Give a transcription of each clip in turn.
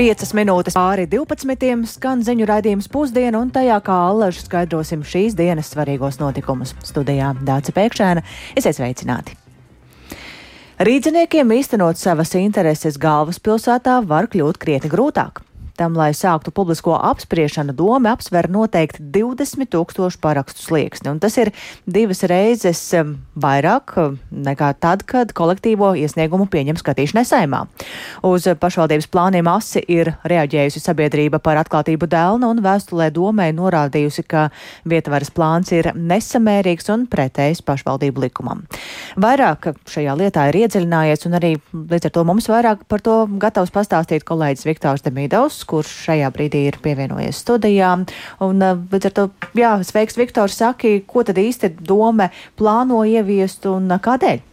5 minūtes pāri 12. skan ziņu raidījums pusdiena, un tajā kā allaži skaidrosim šīs dienas svarīgos notikumus. Studijā Dāca Pēkšēna, esiet sveicināti! Rīdziniekiem īstenot savas intereses galvaspilsētā var kļūt krietni grūtāk. Tam, lai sāktu publisko apspriešanu, doma apsver noteikti 20 tūkstošu parakstu slieksni, un tas ir divas reizes um, vairāk um, nekā tad, kad kolektīvo iesniegumu pieņem skatīšanai saimā. Uz pašvaldības plāniem asi ir reaģējusi sabiedrība par atklātību Dēlna un vēstulē domai norādījusi, ka vietvaras plāns ir nesamērīgs un pretējs pašvaldību likumam. Vairāk šajā lietā ir iedziļinājies, un arī līdz ar to mums vairāk par to gatavs pastāstīt kolēģis Viktors Demidovs, kurš šajā brīdī ir pievienojies studijā. Un, eh, līdz ar to, jā, sveiks, Viktor, saki, ko tad īsti doma plāno ieviest un eh, kādēļ?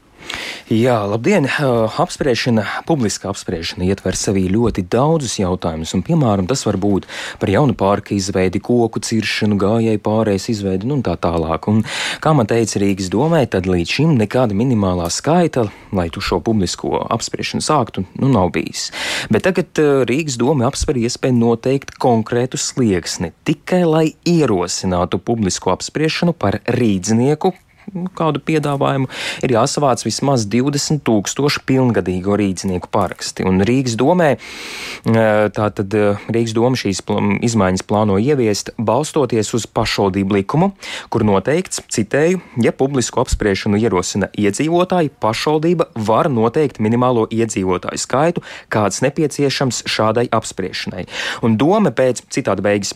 Jā, labdien! Apspriešana, publiska apspriešana ietver sevī ļoti daudzus jautājumus, un, piemēram, tas var būt par jaunu pārka izveidi, koku ciršanu, gājēju pārējais izveidi nu, un tā tālāk. Un, kā man teica Rīgas domē, tad līdz šim nekāda minimālā skaita, lai tu šo publisko apspriešanu sāktu, nu nav bijis. Bet tagad Rīgas doma apsver iespēju noteikt konkrētu slieksni tikai lai ierosinātu publisko apspriešanu par rīdznieku, kādu piedāvājumu, ir jāsavāc vismaz 20 tūkstoši pilngadīgo rīznieku paraksti. Un Rīgas domē, tātad Rīgas doma šīs izmaiņas plāno ieviest balstoties uz pašvaldību likumu, kur noteikts, citēju, ja publisku apspriešanu ierosina iedzīvotāji, pašvaldība var noteikt minimālo iedzīvotāju skaitu, kāds nepieciešams šādai apspriešanai. Un doma pēc citāta beigas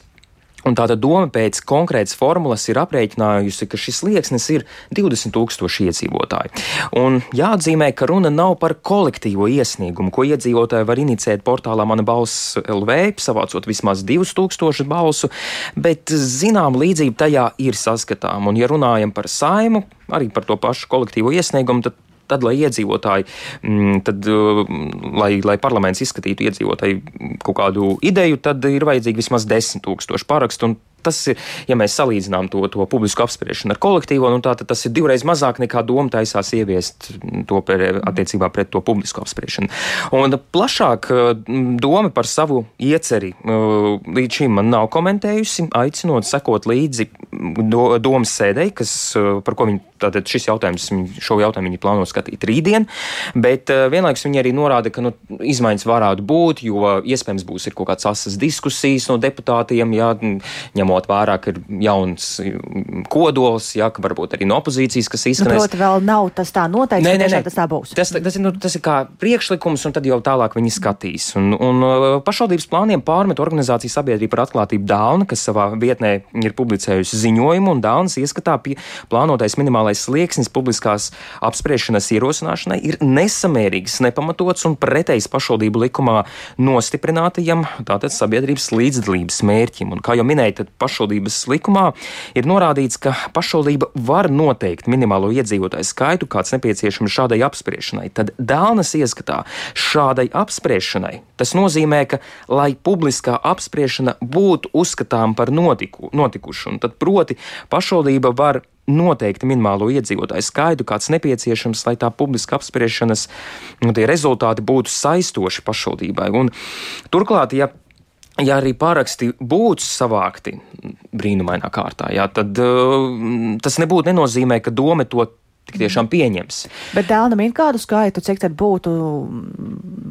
Un tāda doma pēc konkrētas formulas ir aprēķinājusi, ka šis slieksnis ir 20,000 iedzīvotāji. Un jāatzīmē, ka runa nav par kolektīvo iesniegumu, ko iedzīvotāji var inicēt portālā Mana balss LV, savācot vismaz 2000 balsu, bet zinām līdzība tajā ir saskatām. Un, ja runājam par saimu, arī par to pašu kolektīvo iesniegumu, tad tad, lai iedzīvotāji, mm, tad, mm, lai, lai parlaments izskatītu iedzīvotāju kaut kādu ideju, tad ir vajadzīgi vismaz 10 tūkstoši parakstu. Tas ir, ja mēs salīdzinām to, to publisku apspriešanu ar kolektīvo, nu tā, tas ir divreiz mazāk nekā doma taisās ieviest to per, attiecībā pret to publisku apspriešanu. Un plašāk doma par savu ieceri līdz šim man nav komentējusi, aicinot sekot līdzi do, domas sēdei, kas, par ko viņi Tātad šis jautājums, šo jautājumu viņi plāno skatīt rītdien, bet vienlaikus viņi arī norāda, ka nu, izmaiņas varētu būt, jo iespējams būs kaut kāds asas diskusijas no deputātiem, jā, ņemot vērā, ka ir jauns kodols, jā, ka varbūt arī no opozīcijas, kas nu, izskanēs. Nu, proti, vēl nav tas tā noteikti, nē, nē, nē. tas tā būs. Tas, tas, nu, tas ir kā priekšlikums, un tad jau tālāk viņi skatīs. Un, un uh, pašvaldības plāniem pārmet organizācijas sabiedrība par atklātību Dāna, kas savā vietnē ir publicējusi ziņojumu, un Dānas ieskatā pie plānotais minimālais minimālais slieksnis publiskās apspriešanas ierosināšanai ir nesamērīgs, nepamatots un pretējs pašvaldību likumā nostiprinātajam tātad sabiedrības līdzdalības mērķim. Un, kā jau minēju, tad pašvaldības likumā ir norādīts, ka pašvaldība var noteikt minimālo iedzīvotāju skaitu, kāds nepieciešams šādai apspriešanai. Tad Dānas ieskatā šādai apspriešanai tas nozīmē, ka, lai publiskā apspriešana būtu uzskatām par notiku, notikušu, tad proti pašvaldība var noteikti minimālo iedzīvotāju skaitu, kāds nepieciešams, lai tā publiska apspriešanas nu, rezultāti būtu saistoši pašvaldībai. Un, turklāt, ja ja arī paraksti būtu savākti brīnumainā kārtā, jā, tad uh, tas nebūtu nenozīmē, ka doma to tik tiešām pieņems. Bet dēlnam ir kādu skaitu, cik tad būtu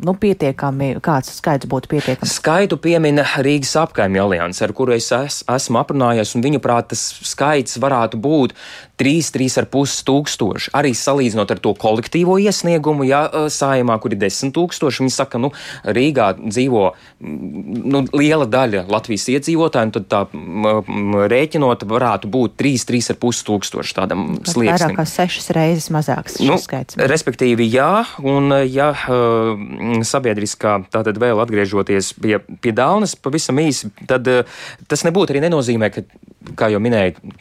nu, pietiekami, kāds skaits būtu pietiekams? Skaitu piemina Rīgas apkaimju alianse, ar kuru es es esmu aprunājies, un viņuprāt tas skaits varētu būt 3, 3,5 tūkstoši. Arī salīdzinot ar to kolektīvo iesniegumu, ja sājumā, kur ir 10 tūkstoši, viņi saka, nu, Rīgā dzīvo nu, liela daļa Latvijas iedzīvotāju, un tad tā rēķinot varētu būt 3, 3,5 tūkstoši tādam slieksnim. 6 reizes mazāks nu, skaits. Respektīvi, jā, un ja uh, sabiedriskā, tātad vēl atgriežoties pie, pie Dānas pavisam īsi, tad uh, tas nebūtu arī nenozīmē, ka, kā jau minēju,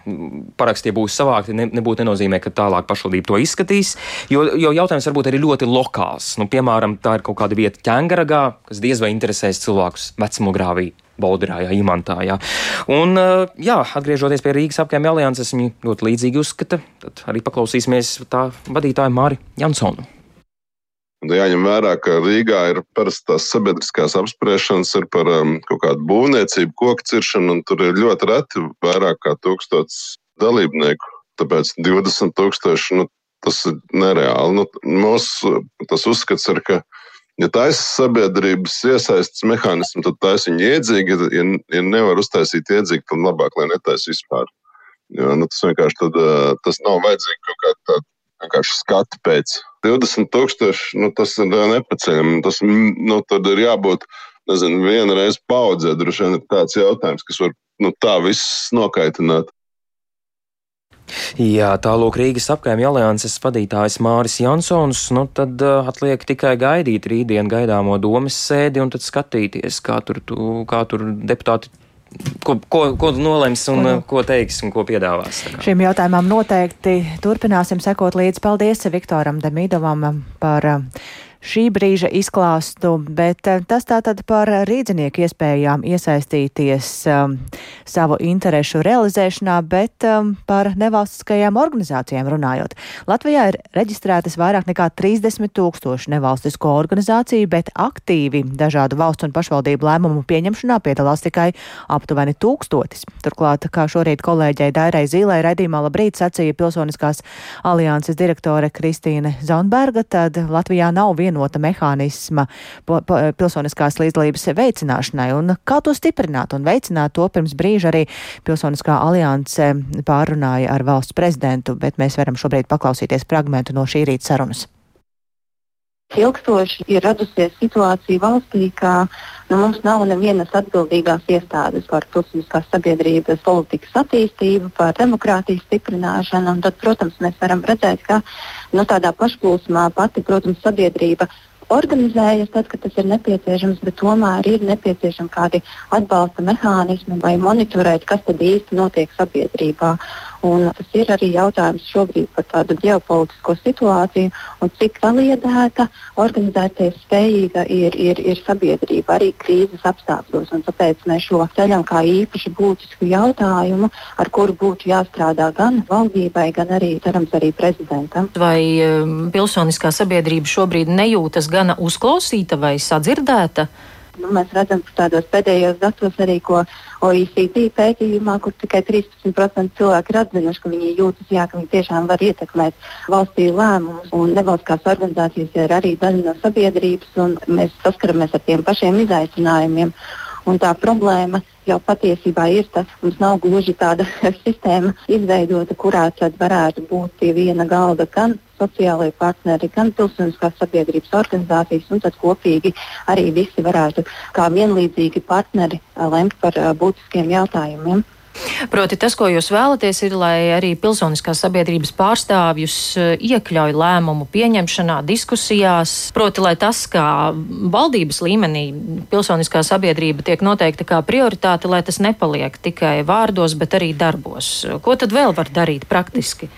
parakstie būs savākti, ne, nebūtu nenozīmē, ka tālāk pašvaldība to izskatīs, jo, jo jautājums varbūt arī ļoti lokāls. Nu, piemēram, tā ir kaut kāda vieta ķēngaragā, kas diez vai interesēs cilvēkus vecumogrāvī. Baudrā, jā, imantā. Jā. Un, jā, atgriežoties pie Rīgas apgājuma alianses, viņi ļoti līdzīgi uzskata. Tad arī paklausīsimies tā vadītāja Māri Jansonu. Jāņem vērā, ka Rīgā ir parasti tās sabiedriskās apspriešanas par um, kaut kādu būvniecību, koku ciršanu, un tur ir ļoti reti vairāk kā tūkstots dalībnieku. Tāpēc 20 tūkstoši, nu, tas ir nereāli. Nu, mūsu uzskats ir, ka, ja taisa sabiedrības iesaistas mehānismu, tad taisa viņa iedzīgi. Ja, ja nevar uztaisīt iedzīgi, tad labāk, lai netaisa vispār. Jo, nu, tas vienkārši tad, uh, tas nav vajadzīgi kaut kāda tāda vienkārši skatu pēc. 20 tūkstoši, nu, tas ir nepaceļami. Tas, nu, tad ir jābūt, nezinu, viena reize paudzē. Droši vien ir tāds jautājums, kas var nu, tā viss nokaitināt. Jā, tālūk Rīgas apkaimja alianses vadītājs Māris Jansons, nu tad uh, atliek tikai gaidīt rītdien gaidāmo domas sēdi un tad skatīties, kā tur, tu, kā tur deputāti ko, ko, ko nolems un ko, ko teiks un ko piedāvās. Šim jautājumam noteikti turpināsim sekot līdzi. Paldies Viktoram Demidovam par šī brīža izklāstu, bet eh, tas tātad par rīdzinieku iespējām iesaistīties um, savu interešu realizēšanā, bet um, par nevalstiskajām organizācijām runājot. Latvijā ir reģistrētas vairāk nekā 30 tūkstoši nevalstisko organizāciju, bet aktīvi dažādu valstu un pašvaldību lēmumu pieņemšanā piedalās tikai aptuveni tūkstotis. Turklāt, kā šorīt kolēģei Dairai Zīlai raidījumā labrīt sacīja Pilsoniskās alianses direktore Kristīne Zonberga, tad Latvijā nav viena vienota mehānisma pilsoniskās līdzdalības veicināšanai un kā to stiprināt un veicināt to pirms brīža arī Pilsoniskā alianse pārunāja ar valsts prezidentu, bet mēs varam šobrīd paklausīties fragmentu no šī rīta sarunas. Ilgstoši ir radusies situācija valstī, ka nu, mums nav nevienas atbildīgās iestādes par pilsoniskās sabiedrības politikas attīstību, par demokrātijas stiprināšanu. Tad, protams, mēs varam redzēt, ka nu, tādā pašplūsmā pati protams, sabiedrība organizējas tad, kad tas ir nepieciešams, bet tomēr ir nepieciešami kādi atbalsta mehānismi, lai monitorētu, kas tad īsti notiek sabiedrībā. Un tas ir arī jautājums šobrīd par tādu ģeopolitisko situāciju un cik saliedēta, organizēties spējīga ir, ir, ir sabiedrība arī krīzes apstākļos. Un tāpēc mēs šo ceļam kā īpaši būtisku jautājumu, ar kuru būtu jāstrādā gan valdībai, gan arī, cerams, arī prezidentam. Vai um, pilsoniskā sabiedrība šobrīd nejūtas gana uzklausīta vai sadzirdēta? Nu, mēs redzam, ka tādos pēdējos datos arī, ko OECD pētījumā, kur tikai 13% cilvēki ir atzinuši, ka viņi jūtas, jā, ka viņi tiešām var ietekmēt valstī lēmumus. Nevalstiskās organizācijas ir arī daļa no sabiedrības, un mēs saskaramies ar tiem pašiem izaicinājumiem. Un tā problēma jau patiesībā ir tas, ka mums nav gluži tāda sistēma izveidota, kurā tad varētu būt pie viena galda gan sociālai partneri, gan pilsoniskās sabiedrības organizācijas, un tad kopīgi arī visi varētu kā vienlīdzīgi partneri lemt par būtiskiem jautājumiem. Proti, tas, ko jūs vēlaties, ir, lai arī pilsoniskās sabiedrības pārstāvjus iekļauj lēmumu pieņemšanā, diskusijās. Proti, lai tas, kā valdības līmenī pilsoniskā sabiedrība tiek noteikta kā prioritāte, lai tas nepaliek tikai vārdos, bet arī darbos. Ko tad vēl var darīt praktiski?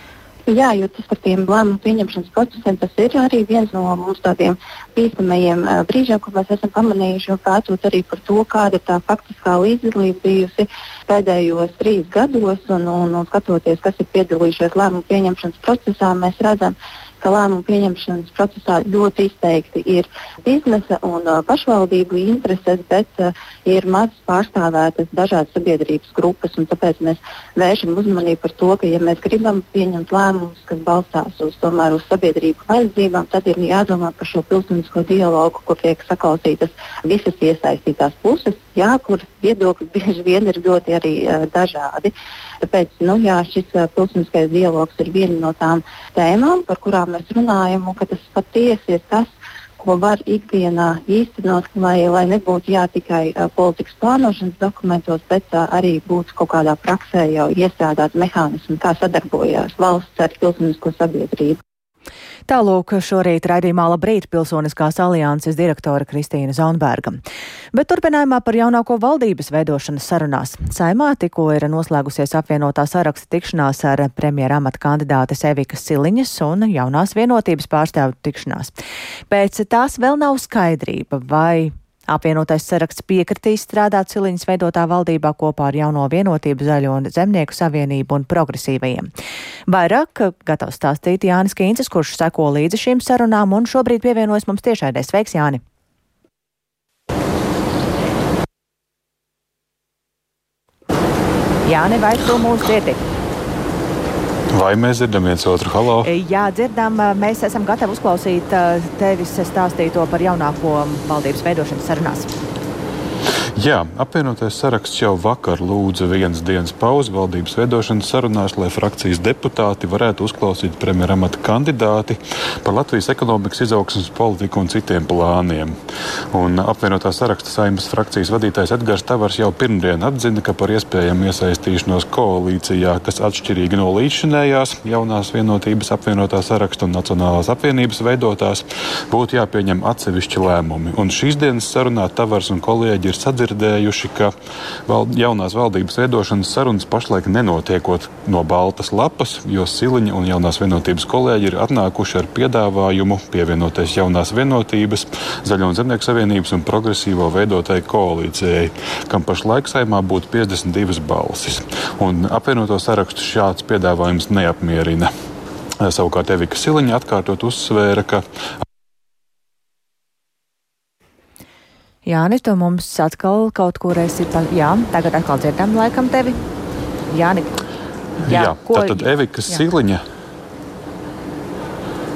Jā, jo tas par tiem lēmumu pieņemšanas procesiem. Ir arī viens no mums tādiem bīstamajiem uh, brīžiem, ko mēs esam pamanījuši, pētot arī par to, kāda ir tā faktiskā līdzdalība bijusi pēdējos trīs gados, un, un, un skatoties, kas ir piedalījušies lēmumu pieņemšanas procesā, mēs redzam, ka lēmumu pieņemšanas procesā ļoti izteikti ir biznesa un uh, pašvaldību intereses, bet uh, ir maz pārstāvētas dažādas sabiedrības grupas. Tāpēc mēs vēršam uzmanību par to, ka, ja mēs gribam pieņemt lēmumus, kas balstās uz, tomēr, uz sabiedrību vajadzībām, tad ir jādomā par šo pilsonisko dialogu, kur tiek saklausītas visas iesaistītās puses, jā, kur viedokļi bieži vien ir ļoti arī, uh, dažādi. Tāpēc nu, jā, šis pilsoniskais dialogs ir viena no tām tēmām, par kurām mēs runājam, un tas patiesi ir tas, ko var ikdienā īstenot, lai, lai nebūtu jā, tikai uh, politikas plānošanas dokumentos, bet uh, arī būtu kaut kādā praksē jau iestrādāt mehānismi, kā sadarbojas valsts ar pilsonisko sabiedrību. Tālūk šorīt raidījumā Labrīt pilsoniskās alianses direktora Kristīna Zonberga. Bet turpinājumā par jaunāko valdības veidošanas sarunās. Saimā tikko ir noslēgusies apvienotā saraksta tikšanās ar premjera amata kandidātes Evikas Siliņas un jaunās vienotības pārstāvu tikšanās. Pēc tās vēl nav skaidrība, vai Apvienotais saraksts piekritīs strādāt Ciliņas veidotā valdībā kopā ar jauno vienotību zaļo un zemnieku savienību un progresīvajiem. Vairāk gatavs stāstīt Jānis Kīncis, kurš seko līdzi šīm sarunām un šobrīd pievienojas mums tiešādē. Sveiks, Jāni! Jāni, vai tu mūs dzirdi? Vai mēs dzirdam viens otru? Halo! Jā, dzirdam. Mēs esam gatavi uzklausīt tevis stāstīto par jaunāko valdības veidošanas sarunās. Jā, apvienotais saraksts jau vakar lūdza vienas dienas pauzi valdības veidošanas sarunās, lai frakcijas deputāti varētu uzklausīt premjeramata kandidāti par Latvijas ekonomikas izaugsmas politiku un citiem plāniem. Un apvienotā saraksta saimnes frakcijas vadītājs Edgars Tavars jau pirmdien atzina, ka par iespējamu iesaistīšanos koalīcijā, kas atšķirīgi no līdzšinējās jaunās vienotības apvienotā saraksta un Nacionālās apvienības veidotās, būtu jāpieņem atsevišķi lēmumi. Un šīs dienas sarunā Tavars un kolēģi ir sadzirdējuši dzirdējuši, ka val, jaunās valdības veidošanas sarunas pašlaik nenotiekot no baltas lapas, jo Siliņa un jaunās vienotības kolēģi ir atnākuši ar piedāvājumu pievienoties jaunās vienotības, Zaļo un Zemnieku savienības un progresīvo veidotai koalīcijai, kam pašlaik saimā būtu 52 balsis. Un apvienoto sarakstu šāds piedāvājums neapmierina. Savukārt Evika Siliņa atkārtot uzsvēra, ka Jānis, tu mums atkal kaut kur esi. Pa... Jā, tagad atkal dzirdam laikam tevi. Jāni. Jā, jā ko... tātad Evika jā.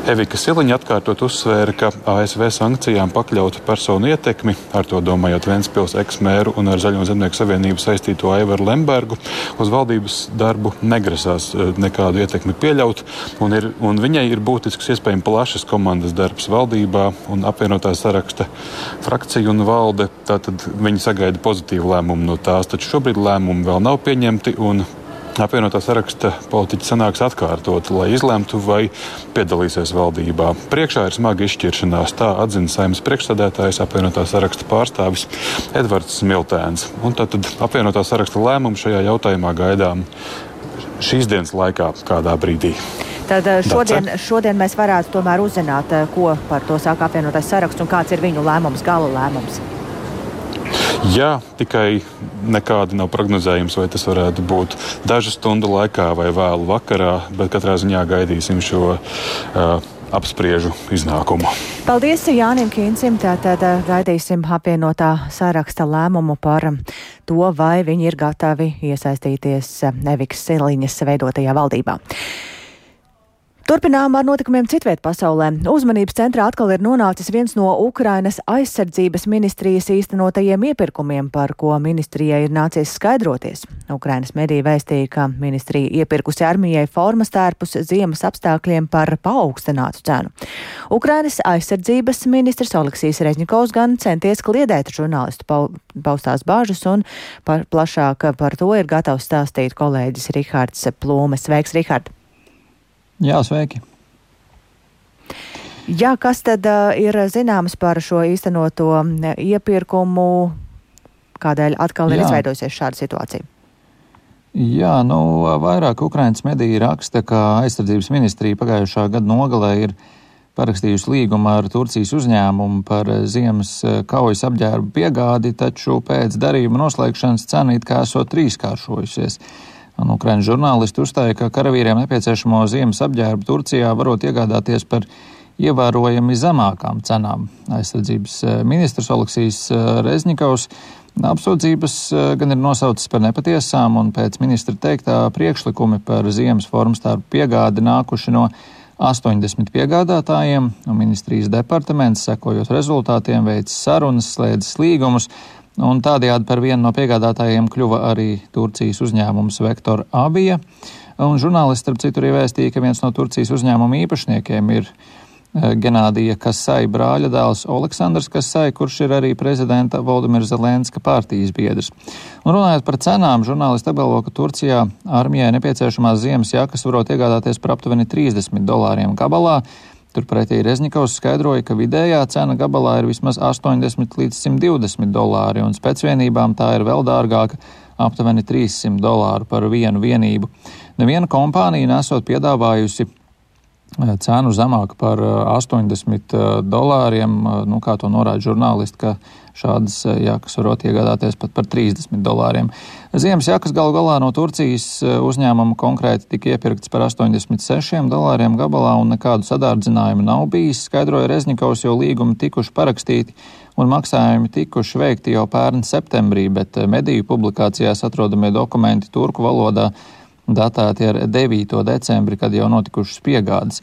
Evika Siliņa atkārtot uzsvēra, ka ASV sankcijām pakļautu personu ietekmi, ar to domājot Ventspils eksmēru un ar Zaļo zemnieku savienību saistīto Aivaru Lembergu, uz valdības darbu negrasās eh, nekādu ietekmi pieļaut, un, ir, un viņai ir būtisks iespējami plašas komandas darbs valdībā un apvienotā saraksta frakcija un valde. Tātad viņi sagaida pozitīvu lēmumu no tās, taču šobrīd lēmumi vēl nav pieņemti apvienotā saraksta politiķi sanāks atkārtot, lai izlemtu, vai piedalīsies valdībā. Priekšā ir smaga izšķiršanās, tā atzina saimnes priekšsēdētājs, apvienotā saraksta pārstāvis Edvards Smiltēns. Un tad, tad apvienotā saraksta lēmumu šajā jautājumā gaidām šīs dienas laikā kādā brīdī. Tad eh, šodien, šodien mēs varētu tomēr uzzināt, eh, ko par to saka apvienotais saraksts un kāds ir viņu lēmums, gala lēmums. Jā, tikai nekādi nav prognozējums, vai tas varētu būt dažu stundu laikā vai vēlu vakarā, bet katrā ziņā gaidīsim šo uh, apspriežu iznākumu. Paldies Jānim Kīncim. Tātad gaidīsim apvienotā saraksta lēmumu par to, vai viņi ir gatavi iesaistīties Neviks Siliņas veidotajā valdībā. Turpinām ar notikumiem citviet pasaulē. Uzmanības centrā atkal ir nonācis viens no Ukrainas aizsardzības ministrijas īstenotajiem iepirkumiem, par ko ministrijai ir nācies skaidroties. Ukrainas medija vēstīja, ka ministrija iepirkusi armijai formas tērpus ziemas apstākļiem par paaugstinātu cenu. Ukrainas aizsardzības ministrs Oleksijas Reņikovs gan centies kliedēt žurnālistu paustās bāžas un par plašāk par to ir gatavs stāstīt kolēģis Rihards Plūmes. Sveiks, Rihard! Jā, sveiki! Jā, kas tad uh, ir zināms par šo īstenoto iepirkumu? Kādēļ atkal ir Jā. izveidojusies šāda situācija? Jā, nu, vairāk Ukraiņas mediji raksta, ka aizsardzības ministrija pagājušā gada nogalē ir parakstījusi līgumu ar Turcijas uzņēmumu par ziemas kaujas apģērbu piegādi, taču pēc darījuma noslēgšanas cena it kā esot trīskāršojusies. Un Ukraiņu žurnālisti uzstāja, ka karavīriem nepieciešamo ziemas apģērbu Turcijā varot iegādāties par ievērojami zemākām cenām. Aizsardzības eh, ministrs Oleksijas eh, Rezņikaus apsūdzības eh, gan ir nosauctas par nepatiesām, un pēc ministra teiktā priekšlikumi par ziemas formstāru piegādi nākuši no 80 piegādātājiem, un ministrijas departaments, sekojot rezultātiem, veids sarunas, slēdzas līgumus Un tādējādi par vienu no piegādātājiem kļuva arī Turcijas uzņēmums Vektor Abija. Un žurnālisti, starp citu, arī vēstīja, ka viens no Turcijas uzņēmuma īpašniekiem ir eh, Genādija Kasai brāļa dēls Aleksandrs Kasai, kurš ir arī prezidenta Valdemira Zelenska partijas biedrs. Un runājot par cenām, žurnālisti apgalvo, ka Turcijā armijai nepieciešamās ziemas jakas varot iegādāties par aptuveni 30 dolāriem gabalā, Turpretī Reznikovs skaidroja, ka vidējā cena gabalā ir vismaz 80 līdz 120 dolāri, un spēcvienībām tā ir vēl dārgāka - aptuveni 300 dolāru par vienu vienību. Neviena kompānija nesot piedāvājusi cenu zemāku par 80 dolāriem, nu, kā to norāda žurnālisti, ka šādas jakas varot iegādāties pat par 30 dolāriem. Ziemas jakas galu galā no Turcijas uzņēmuma konkrēti tika iepirktas par 86 dolāriem gabalā un nekādu sadārdzinājumu nav bijis, skaidroja Rezņikovs, jo līgumi tikuši parakstīti un maksājumi tikuši veikti jau pērn septembrī, bet mediju publikācijās atrodamie dokumenti turku valodā datēti ar 9. decembri, kad jau notikušas piegādes.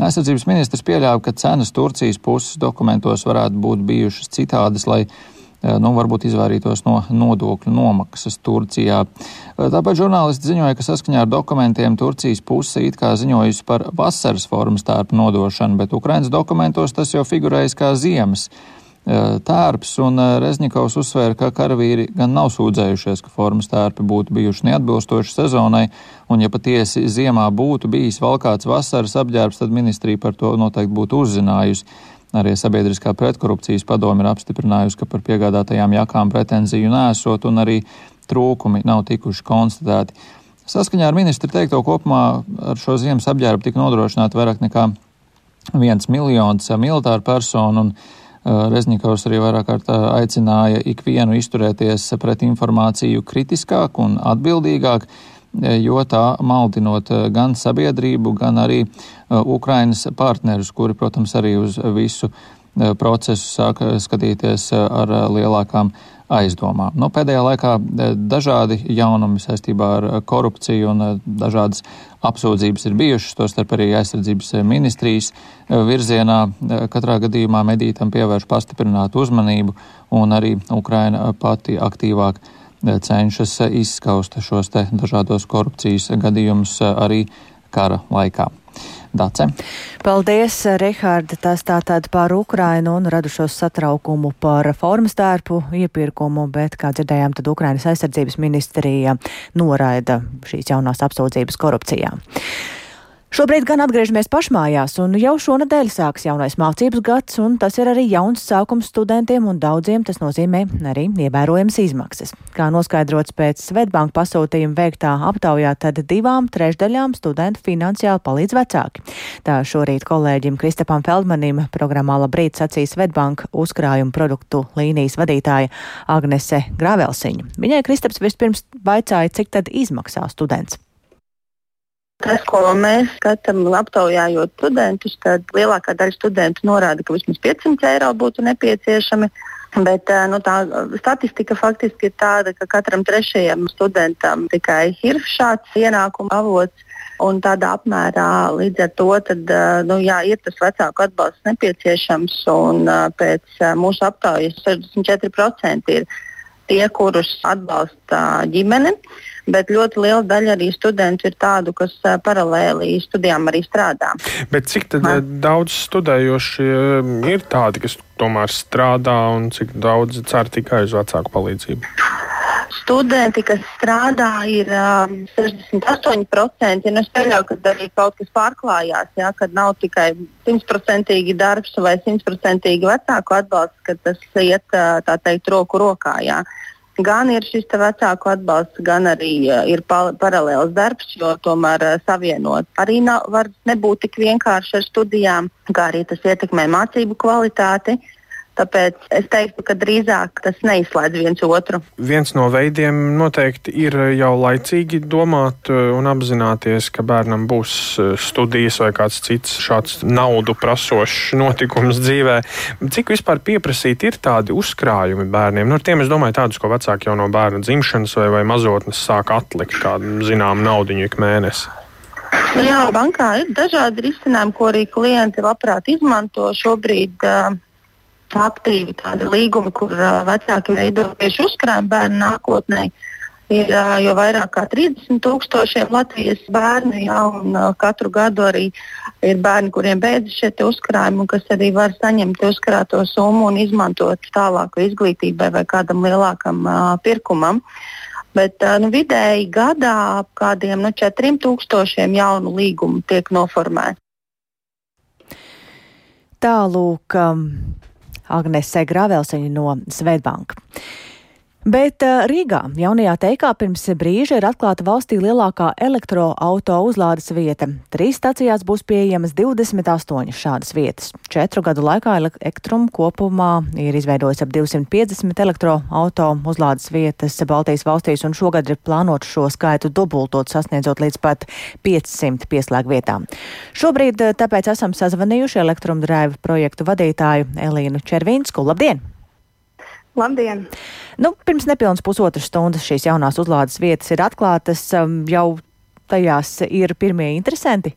Aizsardzības ministrs pieļāva, ka cenas Turcijas puses dokumentos varētu būt bijušas citādas, lai eh, nu, varbūt izvairītos no nodokļu nomaksas Turcijā. Eh, tāpēc žurnālisti ziņoja, ka saskaņā ar dokumentiem Turcijas puse it kā ziņojusi par vasaras formas tērpu nodošanu, bet Ukrainas dokumentos tas jau figurējas kā ziemas tērps, un Rezņikovs uzsvēra, ka karavīri gan nav sūdzējušies, ka formas tērpi būtu bijuši neatbilstoši sezonai, un ja patiesi ziemā būtu bijis valkāts vasaras apģērbs, tad ministrija par to noteikti būtu uzzinājusi. Arī sabiedriskā pretkorupcijas padome ir apstiprinājusi, ka par piegādātajām jakām pretenziju nesot, un arī trūkumi nav tikuši konstatēti. Saskaņā ar ministru teikto kopumā ar šo ziemas apģērbu tika nodrošināti vairāk nekā viens miljons militāru personu, un Reznikovs arī vairāk kārt aicināja ikvienu izturēties pret informāciju kritiskāk un atbildīgāk, jo tā maldinot gan sabiedrību, gan arī Ukrainas partnerus, kuri, protams, arī uz visu procesu sāk skatīties ar lielākām aizdomām. Nu, pēdējā laikā e, dažādi jaunumi saistībā ar e, korupciju un e, dažādas apsūdzības ir bijušas, tostarp arī aizsardzības ministrijas virzienā. Katrā gadījumā medītam pievērš pastiprinātu uzmanību un arī Ukraina pati aktīvāk cenšas izskaust šos te dažādos korupcijas gadījumus arī kara laikā. Dace. Paldies, Rihārda. Tas tātad par Ukrainu un radušos satraukumu par formas tērpu iepirkumu, bet, kā dzirdējām, tad Ukrainas aizsardzības ministrija noraida šīs jaunās apsūdzības korupcijā. Šobrīd gan atgriežamies pašmājās, un jau šonadēļ sāks jaunais mācības gads, un tas ir arī jauns sākums studentiem, un daudziem tas nozīmē arī ievērojams izmaksas. Kā noskaidrots pēc Svetbanka pasūtījuma veiktā aptaujā, tad divām trešdaļām studentu finansiāli palīdz vecāki. Tā šorīt kolēģim Kristapam Feldmanim programmā Labrīt sacīja Svetbanka uzkrājumu produktu līnijas vadītāja Agnese Grāvelsiņa. Viņai Kristaps vispirms vaicāja, cik tad izmaksā students. Tas, ko mēs skatām, aptaujājot studentus, tad lielākā daļa studentu norāda, ka vismaz 500 eiro būtu nepieciešami. Bet nu, tā statistika faktiski ir tāda, ka katram trešajam studentam tikai ir šāds ienākuma avots. Un tādā apmērā līdz ar to tad, nu, jā, ir tas vecāku atbalsts nepieciešams. Un, pēc mūsu aptaujas 64% ir tie, kurus atbalsta ģimene. Uh, bet ļoti liela daļa arī studentu ir tādu, kas paralēli studijām arī strādā. Bet cik daudz studējoši ir tādi, kas tomēr strādā un cik daudz cer tikai uz vecāku palīdzību? Studenti, kas strādā, ir um, 68%. Ja nu es pieļauju, ka arī kaut kas pārklājās, ja, kad nav tikai simtprocentīgi darbs vai simtprocentīgi vecāku atbalsts, ka tas iet teikt roku rokā. Ja. Gan ir šis vecāku atbalsts, gan arī uh, ir paralēls darbs, jo tomēr uh, savienot arī nav, var nebūt tik vienkārši ar studijām, kā arī tas ietekmē mācību kvalitāti. Uh, Tāpēc es teiktu, ka drīzāk tas neizslēdz viens otru. Viens no veidiem noteikti ir jau laicīgi domāt eh, un apzināties, ka bērnam būs eh, studijas vai kāds cits šāds naudu prasošs notikums dzīvē. Cik vispār pieprasīti ir tādi uzkrājumi bērniem? Nu, ar tiem es domāju tādus, ko vecāki jau no bērna dzimšanas vai, vai mazotnes sāk atlikt kādu zinām naudiņu ik mēnesi. Jā, bankā ir dažādi risinājumi, ko arī klienti labprāt izmanto šobrīd. Uh, aktīvi tādi līgumi, kur uh, vecāki veido tieši uzkrājumu bērnu nākotnē. Ir uh, jau vairāk kā 30 tūkstošiem Latvijas bērnu, ja, un uh, katru gadu arī ir bērni, kuriem beidzas šie uzkrājumi, kas arī var saņemt uzkrāto summu un izmantot tālāku izglītībai vai kādam lielākam uh, pirkumam. Bet nu, vidēji gadā ap kādiem nu, 4000 jaunu līgumu tiek noformēti. Tālūk, um, Agnese Grāvelseņa no Svetbanka. Bet uh, Rīgā, jaunajā teikā, pirms brīža ir atklāta valstī lielākā elektroauto uzlādes vieta. Trīs stacijās būs pieejamas 28 šādas vietas. Četru gadu laikā Elektrum kopumā ir izveidojis ap 250 elektroauto uzlādes vietas Baltijas valstīs, un šogad ir plānots šo skaitu dubultot, sasniedzot līdz pat 500 pieslēgu vietām. Šobrīd tāpēc esam sazvanījuši Elektrum Drive projektu vadītāju Elīnu Červīnsku. Labdien! Labdien! Nu, pirms nepilnas pusotras stundas šīs jaunās uzlādes vietas ir atklātas, um, jau tajās ir pirmie interesanti.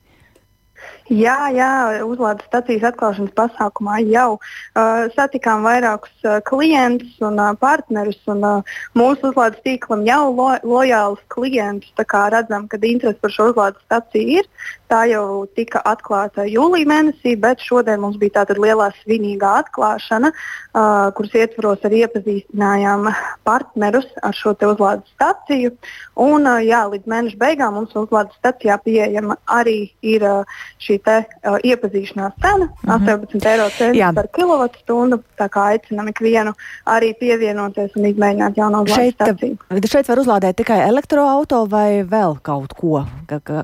Jā, jā, uzlādes stācijas atklāšanas pasākumā jau uh, satikām vairākus uh, klientus un uh, partnerus. Un, uh, mūsu uzlādes tīklam jau lo, lojālus klientus. Redzam, ka interese par šo uzlādes stāciju ir. Tā jau tika atklāta jūlijā mēnesī, bet šodien mums bija tāda lielā svinīgā atklāšana, uh, kuras ietvaros arī iepazīstinājām partnerus ar šo uzlādes stāciju. Un, uh, jā, līdz mēneša beigām mums uzlādes stācijā pieejama arī ir uh, šī te, uh, iepazīšanās cena mm -hmm. 18 eiro par kilovatstundu. Tā kā aicinām ikvienu arī pievienoties un izmēģināt jaunu šeit, staciju. Šeit var uzlādēt tikai elektroautorātu vai vēl kaut ko?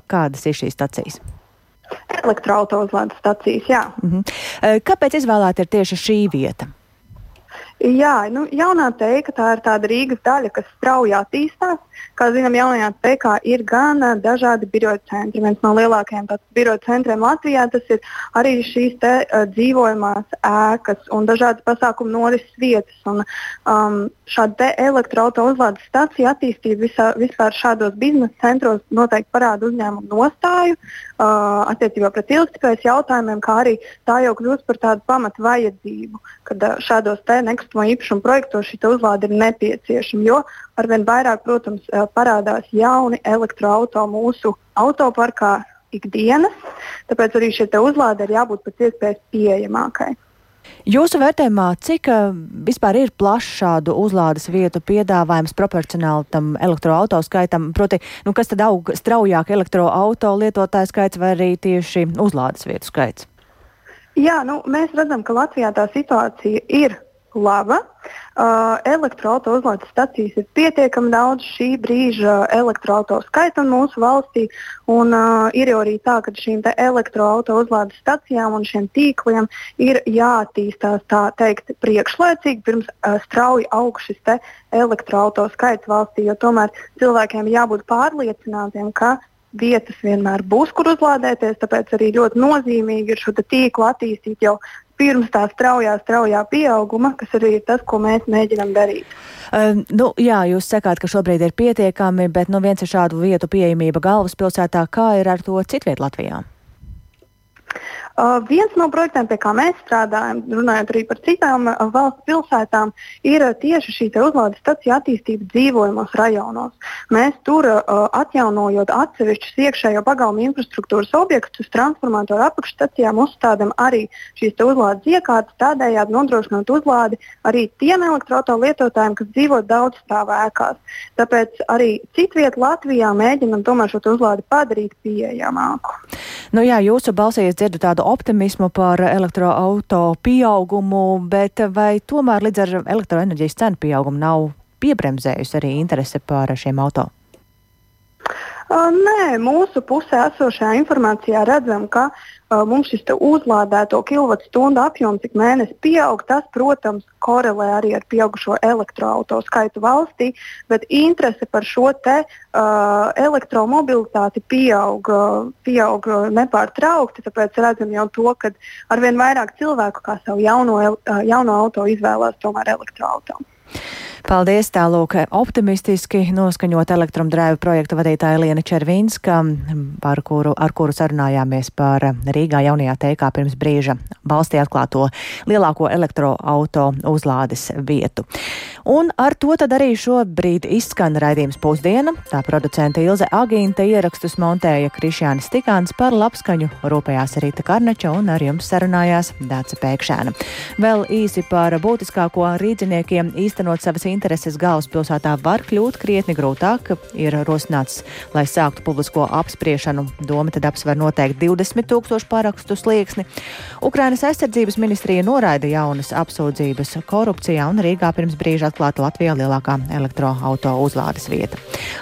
Kādas ir šīs stacijas? Elektroautorāta stacijas, jā. Mm -hmm. Kāpēc izvēlēta ir tieši šī vieta? Jā, nu, jaunā teika tā ir tāda Rīgas daļa, kas strauji attīstās. Kā zinām, jaunajā teikā ir gan uh, dažādi biroju centri. Viens no lielākajiem biroju centriem Latvijā tas ir arī šīs te, uh, dzīvojamās ēkas un dažādas pasākumu norises vietas. Un, um, šāda elektroautorāta uzlādes stācija attīstība visā, vispār šādos biznesa centros noteikti parāda uzņēmumu nostāju uh, attiecībā pret ilgspējas jautājumiem, kā arī tā jau kļūst par tādu pamatu vajadzību, kad šādos nekustamo īpašumu projektos šī uzlāde ir nepieciešama. Jo arvien vairāk, protams, parādās jauni elektroautori mūsu autoparkā ikdienas, tāpēc arī šie uzlāde ir jābūt pēc iespējas pieejamākai. Jūsu vērtējumā, cik vispār ir plašs šādu uzlādes vietu piedāvājums proporcionāli tam elektroautorāta skaitam? Proti, nu, kas tad aug straujāk elektroautorāta lietotāju skaits vai arī tieši uzlādes vietu skaits? Jā, nu, mēs redzam, ka Latvijā tā situācija ir laba. Uh, elektroautorāta uzlādes stacijas ir pietiekami daudz šī brīža elektroautorāta skaitam mūsu valstī. Un, uh, ir jau arī tā, ka šīm elektroautorāta uzlādes stacijām un šiem tīkliem ir jāattīstās tā teikt priekšlaicīgi, pirms uh, strauji aug šis elektroautorāta skaits valstī. Jo tomēr cilvēkiem jābūt pārliecinātiem, ka vietas vienmēr būs, kur uzlādēties. Tāpēc arī ļoti nozīmīgi ir šo tīklu attīstīt jau pirms tā straujā, straujā pieauguma, kas arī ir tas, ko mēs mēģinām darīt. Uh, nu, jā, jūs sakāt, ka šobrīd ir pietiekami, bet nu, viens ir šādu vietu pieejamība galvaspilsētā. Kā ir ar to citviet Latvijā? Uh, viens no projektiem, pie kā mēs strādājam, runājot arī par citām uh, valsts pilsētām, ir uh, tieši šī uzlādes stacija attīstība dzīvojamos rajonos. Mēs tur atjaunojot atsevišķus iekšējo pagalmu infrastruktūras objektus, transformatoru apakšstacijām uzstādām arī šīs uzlādes iekārtas, tādējādi nodrošinot uzlādi arī tiem elektroautorāta lietotājiem, kas dzīvo daudzstāvā ēkās. Tāpēc arī citviet Latvijā mēģinam tomēr šo uzlādi padarīt pieejamāku. Nu jā, jūsu balsī es dzirdu tādu optimismu par elektroauto pieaugumu, bet vai tomēr līdz ar elektroenerģijas cenu pieaugumu nav piebremzējusi arī interese par šiem auto? Nē, mūsu pusē esošajā informācijā redzam, ka mums šis uzlādēto kilovatstundu apjoms ik mēnesi pieaug. Tas, protams, korelē arī ar pieaugušo elektroautorātu skaitu valstī, bet interese par šo te, uh, elektromobilitāti pieaug, pieaug nepārtraukti. Tāpēc redzam jau to, ka arvien vairāk cilvēku kā savu jauno, jauno auto izvēlās tomēr elektroautorātu. Paldies, tālūk, optimistiski noskaņot elektromdrēvu projektu vadītāja Liena Červinska, par kuru, ar kuru sarunājāmies par Rīgā jaunajā teikā pirms brīža valstī atklāto lielāko elektroauto uzlādes vietu. Un ar to tad arī šobrīd izskan raidījums pusdiena. Tā producente Ilze Agīnta ierakstus montēja Krišjānis Tikāns par labskaņu, rūpējās Rīta Karnača un ar jums sarunājās Dāca Pēkšēna. Vēl īsi par būtiskāko rīdziniekiem īstenot savas intereses galvaspilsētā var kļūt krietni grūtāk. Ir rosināts, lai sāktu publisko apspriešanu. Doma tad apsver noteikti 20 tūkstošu parakstu slieksni. Ukrainas aizsardzības ministrija noraida jaunas apsūdzības korupcijā un Rīgā pirms brīža atklāta Latvijā lielākā elektroauto uzlādes vieta.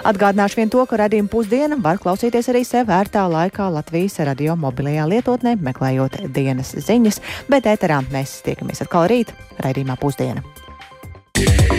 Atgādināšu vien to, ka redzījuma pusdiena var klausīties arī sev vērtā laikā Latvijas radio mobilajā lietotnē, meklējot dienas ziņas, bet ēterā mēs tiekamies atkal rīt raidījumā pusdiena. Yeah.